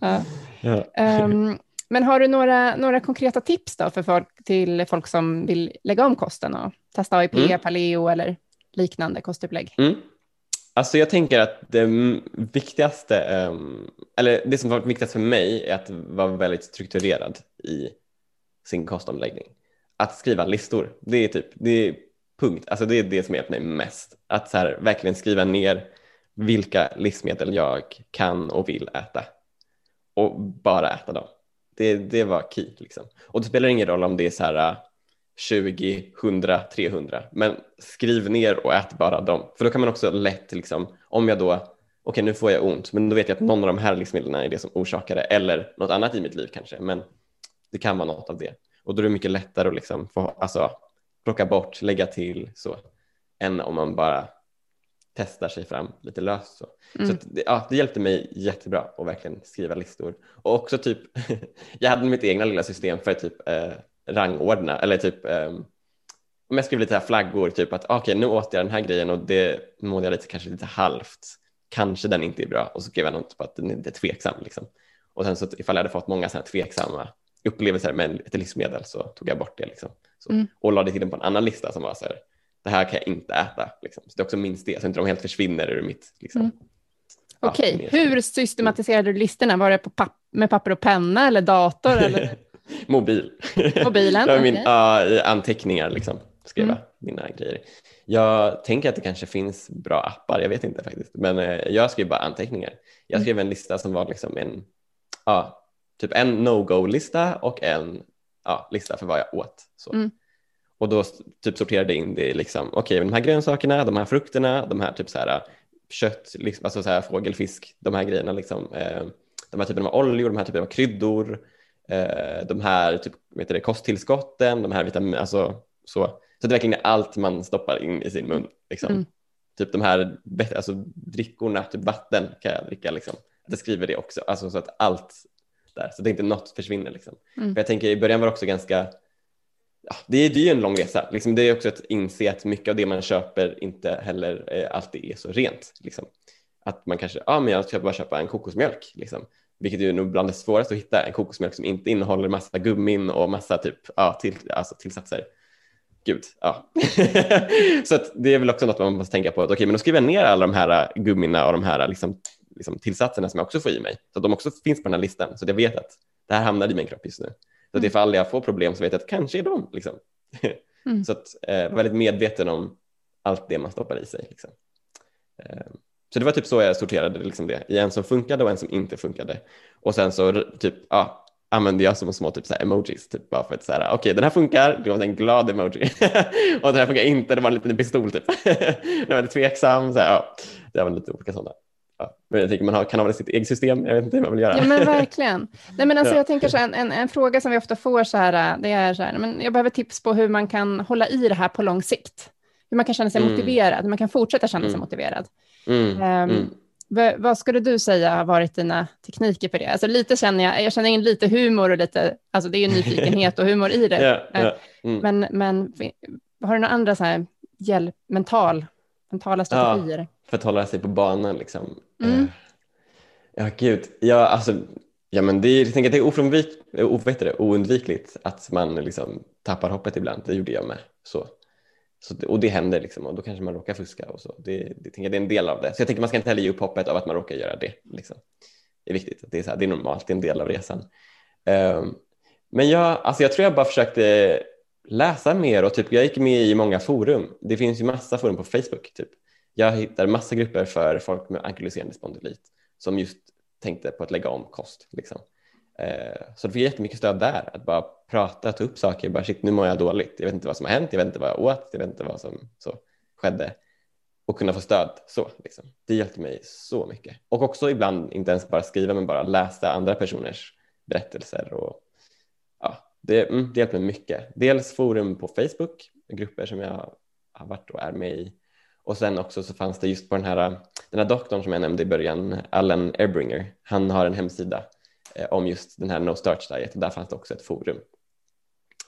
ja. Um, men har du några, några konkreta tips då för folk, till folk som vill lägga om kosten och testa AIP, mm. paleo eller liknande kostupplägg? Mm. Alltså jag tänker att det viktigaste, ehm, eller det som varit viktigast för mig är att vara väldigt strukturerad i sin kostomläggning. Att skriva listor, det är typ, det är punkt, alltså det är det som hjälpt mig mest. Att så här, verkligen skriva ner vilka livsmedel jag kan och vill äta och bara äta dem. Det, det var key liksom. Och det spelar ingen roll om det är så här 20, 100, 300. Men skriv ner och ät bara dem. För då kan man också lätt, liksom, om jag då, okej okay, nu får jag ont, men då vet jag att någon av de här livsmedlen är det som orsakar det, eller något annat i mitt liv kanske, men det kan vara något av det. Och då är det mycket lättare att liksom få, alltså, plocka bort, lägga till så, än om man bara testar sig fram lite löst. Så, mm. så att, ja, det hjälpte mig jättebra att verkligen skriva listor. Och också typ, jag hade mitt egna lilla system för typ eh, rangordna eller typ um, om jag skriver lite här flaggor, typ att okej okay, nu åt jag den här grejen och det mådde jag lite, kanske lite halvt. Kanske den inte är bra och så skrev jag något på att den inte är tveksam. Liksom. Och sen så ifall jag hade fått många sådana tveksamma upplevelser med ett livsmedel så tog jag bort det liksom. så, mm. och lade till den på en annan lista som var så här, det här kan jag inte äta. Liksom. Så det är också minst det, så inte de helt försvinner ur mitt liksom, mm. Okej, okay. hur systematiserade du listorna? Var det på papp med papper och penna eller dator? Eller? Mobil. Mobilen? okay. min, uh, anteckningar liksom, skriva mm. mina grejer. Jag tänker att det kanske finns bra appar, jag vet inte faktiskt, men uh, jag skrev bara anteckningar. Jag skrev en lista som var liksom en, uh, typ en no-go-lista och en uh, lista för vad jag åt. Så. Mm. Och då typ sorterade in det liksom, okej, okay, de här grönsakerna, de här frukterna, de här typ så här kött, liksom, alltså så här fågel, fisk, de här grejerna, liksom, eh, de här typerna av oljor, de här typerna av kryddor, eh, de här typ, vet det, kosttillskotten, de här vitamin, alltså så. Så det är verkligen allt man stoppar in i sin mun. Liksom. Mm. Typ de här alltså, drickorna, typ vatten kan jag dricka. Liksom. Jag skriver det också, alltså, så att allt där, så att inte något försvinner. Liksom. Mm. För jag tänker i början var det också ganska ja, det, är, det är ju en lång resa. Liksom, det är också att inse att mycket av det man köper inte heller eh, alltid är så rent. Liksom. Att man kanske, ja ah, men jag ska bara köpa en kokosmjölk, liksom. Vilket är nog bland det svåraste att hitta, en kokosmjölk som inte innehåller massa gummin och massa typ, ja, till, alltså tillsatser. Gud, ja. så det är väl också något man måste tänka på, att okej, okay, men då skriver jag ner alla de här gummina och de här liksom, liksom tillsatserna som jag också får i mig, så att de också finns på den här listan, så att jag vet att det här hamnar i min kropp just nu. Så att ifall jag får problem så vet jag att kanske är de. Liksom. Mm. så att eh, väldigt medveten om allt det man stoppar i sig. Liksom. Eh, så det var typ så jag sorterade liksom det i en som funkade och en som inte funkade. Och sen så typ, ja, använde jag som små typ så emojis, typ bara för att säga okej okay, den här funkar, det var en glad emoji och den här funkar inte, det var en liten pistol typ. det var lite tveksam, så här, ja, det var lite olika sådana. Ja, men jag tänker man har, kan ha sitt eget system, jag vet inte hur man vill göra. Ja men verkligen. Nej, men alltså, ja. Jag tänker så här, en, en, en, fråga som vi ofta får så här, det är så här, men jag behöver tips på hur man kan hålla i det här på lång sikt. Hur man kan känna sig mm. motiverad, hur man kan fortsätta känna sig mm. motiverad. Mm. Um, vad skulle du säga har varit dina tekniker för det? Alltså lite känner jag, jag känner in lite humor och lite, alltså det är ju nyfikenhet och humor i det. yeah, yeah. Men, men har du några andra så här hjälp, mental, mentala strategier? Ja för att hålla sig på banan liksom. Mm. Uh, ja, gud. Ja, alltså, ja, men det är, jag tänker att det är oförvit, oundvikligt att man liksom tappar hoppet ibland. Det gjorde jag med. Så. Så, och det händer liksom, och då kanske man råkar fuska och så. Det, det, tänker jag, det är en del av det. Så jag tänker man ska inte heller ge upp hoppet av att man råkar göra det. Liksom. Det är viktigt, det är, så här, det är normalt, det är en del av resan. Um, men jag, alltså jag tror jag bara försökte läsa mer och typ, jag gick med i många forum. Det finns ju massa forum på Facebook. Typ jag hittade massa grupper för folk med ankyloserande spondylit som just tänkte på att lägga om kost. Liksom. Eh, så det fick jättemycket stöd där, att bara prata, ta upp saker, bara shit nu mår jag dåligt, jag vet inte vad som har hänt, jag vet inte vad jag åt, jag vet inte vad som så skedde och kunna få stöd så. Liksom. Det hjälpte mig så mycket. Och också ibland inte ens bara skriva men bara läsa andra personers berättelser och ja, det, mm, det hjälpte mig mycket. Dels forum på Facebook, grupper som jag har varit och är med i och sen också så fanns det just på den här, den här doktorn som jag nämnde i början, Allen Erbringer, han har en hemsida Eh, om just den här No Starch Diet och där fanns det också ett forum.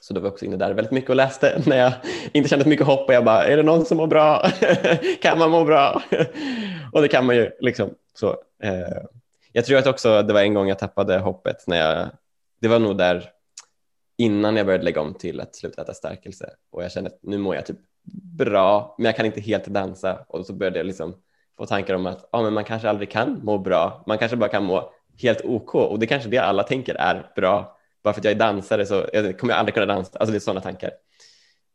Så då var jag också inne där väldigt mycket och läste när jag inte kände så mycket hopp och jag bara, är det någon som mår bra? kan man må bra? och det kan man ju liksom. Så, eh, jag tror att också det var en gång jag tappade hoppet när jag, det var nog där innan jag började lägga om till att sluta äta stärkelse och jag kände att nu mår jag typ bra, men jag kan inte helt dansa och så började jag liksom få tankar om att ah, men man kanske aldrig kan må bra. Man kanske bara kan må helt OK och det kanske det alla tänker är bra. Bara för att jag är dansare så jag kommer jag aldrig kunna dansa. Alltså det är sådana tankar.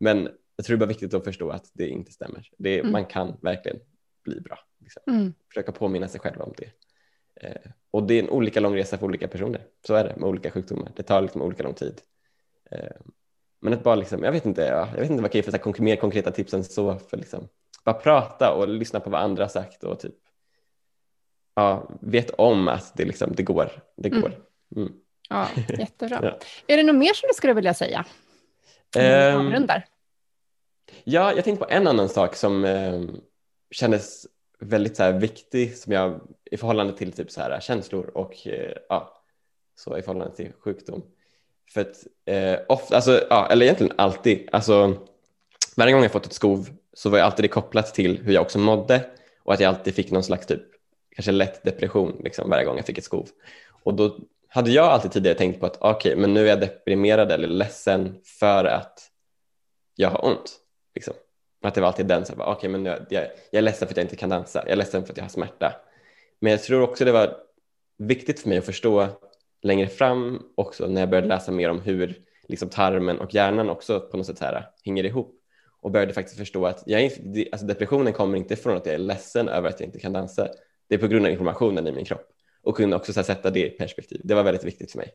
Men jag tror det är bara viktigt att förstå att det inte stämmer. Det, mm. Man kan verkligen bli bra. Liksom. Mm. Försöka påminna sig själv om det. Eh, och det är en olika lång resa för olika personer. Så är det med olika sjukdomar. Det tar liksom olika lång tid. Eh, men att bara liksom, jag vet inte, jag vet inte vad jag kan ge för mer konkreta tips än så för liksom, bara prata och lyssna på vad andra sagt och typ ja, vet om att det, liksom, det går. Det mm. går. Mm. Ja, jättebra. ja. Är det något mer som du skulle vilja säga? Um, ja, jag tänkte på en annan sak som um, kändes väldigt så här, viktig som jag, i förhållande till typ så här, känslor och uh, ja, så i förhållande till sjukdom. För att eh, ofta, alltså, ja, eller egentligen alltid, alltså varje gång jag fått ett skov så var jag alltid det kopplat till hur jag också mådde och att jag alltid fick någon slags typ, kanske lätt depression liksom, varje gång jag fick ett skov. Och då hade jag alltid tidigare tänkt på att okej, okay, men nu är jag deprimerad eller ledsen för att jag har ont. Liksom. Att det var alltid den som var, okej, okay, men jag, jag, jag är ledsen för att jag inte kan dansa, jag är ledsen för att jag har smärta. Men jag tror också det var viktigt för mig att förstå längre fram också när jag började läsa mer om hur liksom tarmen och hjärnan också på något sätt här hänger ihop och började faktiskt förstå att jag, alltså depressionen kommer inte från att jag är ledsen över att jag inte kan dansa. Det är på grund av informationen i min kropp och kunde också här, sätta det i perspektiv. Det var väldigt viktigt för mig.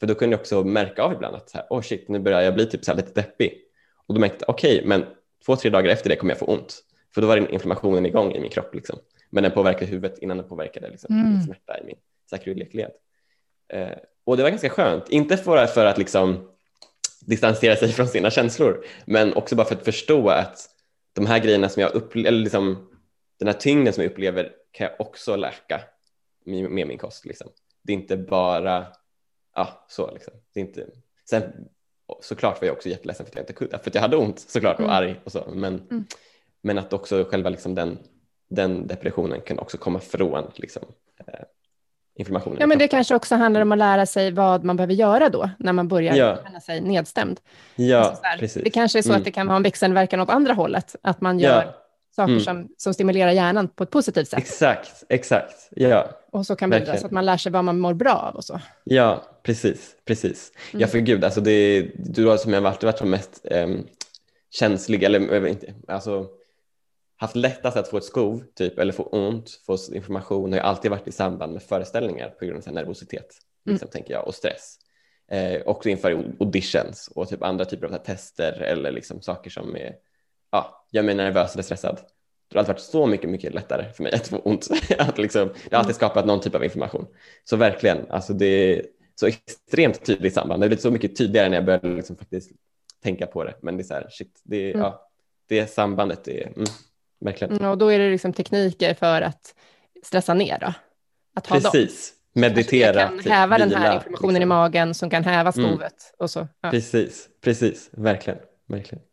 För då kunde jag också märka av ibland att så här, oh shit, nu börjar jag bli typ så lite deppig. Och då märkte jag, okej, okay, men två, tre dagar efter det kommer jag få ont. För då var inflammationen igång i min kropp. Liksom. Men den påverkade huvudet innan den påverkade liksom, mm. min smärta i min sakryllekled. Eh, och det var ganska skönt, inte för, för att liksom distansera sig från sina känslor, men också bara för att förstå att de här grejerna som jag upplever, eller liksom, den här tyngden som jag upplever kan jag också läka med, min kost. Liksom. Det är inte bara, ja så liksom. Det är inte, sen såklart var jag också jätteledsen för att jag inte kunde, för att jag hade ont såklart och mm. arg och så, men, mm. men att också själva liksom den, den depressionen kan också komma från liksom, eh, informationen. Ja, men det kanske också handlar om att lära sig vad man behöver göra då, när man börjar ja. känna sig nedstämd. Ja, alltså precis. Det kanske är så mm. att det kan ha en växelverkan åt andra hållet, att man gör ja. Saker mm. som, som stimulerar hjärnan på ett positivt sätt. Exakt, exakt, ja. Och så kan det så att man lär sig vad man mår bra av och så. Ja, precis, precis. Mm. Ja, för gud, alltså det, du har som jag varit, varit som mest um, känslig, eller inte, alltså haft lättast att få ett skov typ, eller få ont, få information har alltid varit i samband med föreställningar på grund av nervositet mm. liksom, tänker jag, och stress. Eh, också inför auditions och typ andra typer av tester eller liksom saker som är, ja, gör mig nervös eller stressad. Det har alltid varit så mycket, mycket lättare för mig att få ont. att liksom, det har alltid skapat någon typ av information. Så verkligen, alltså det är så extremt tydligt samband. Det är så mycket tydligare när jag började liksom faktiskt tänka på det. Men det är så här, shit, det, mm. ja, det sambandet är, mm, verkligen. Mm, och då är det liksom tekniker för att stressa ner då? Att ha Precis, dem. meditera. Som kan typ, häva vila, den här informationen liksom. i magen som kan häva mm. skovet. Mm. Och så, ja. Precis, precis, verkligen. verkligen.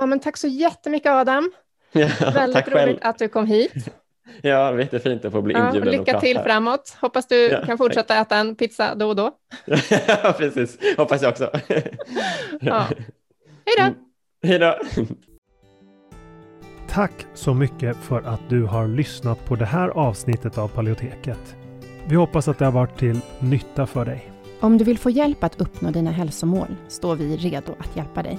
Ja, men tack så jättemycket Adam. Ja, Väldigt roligt själv. att du kom hit. Ja, det jättefint att få bli inbjuden. Ja, lycka till framåt. Hoppas du ja, kan fortsätta tack. äta en pizza då och då. ja, precis. Hoppas jag också. ja. Hej då. Mm. Hej då. Tack så mycket för att du har lyssnat på det här avsnittet av Paleoteket. Vi hoppas att det har varit till nytta för dig. Om du vill få hjälp att uppnå dina hälsomål står vi redo att hjälpa dig.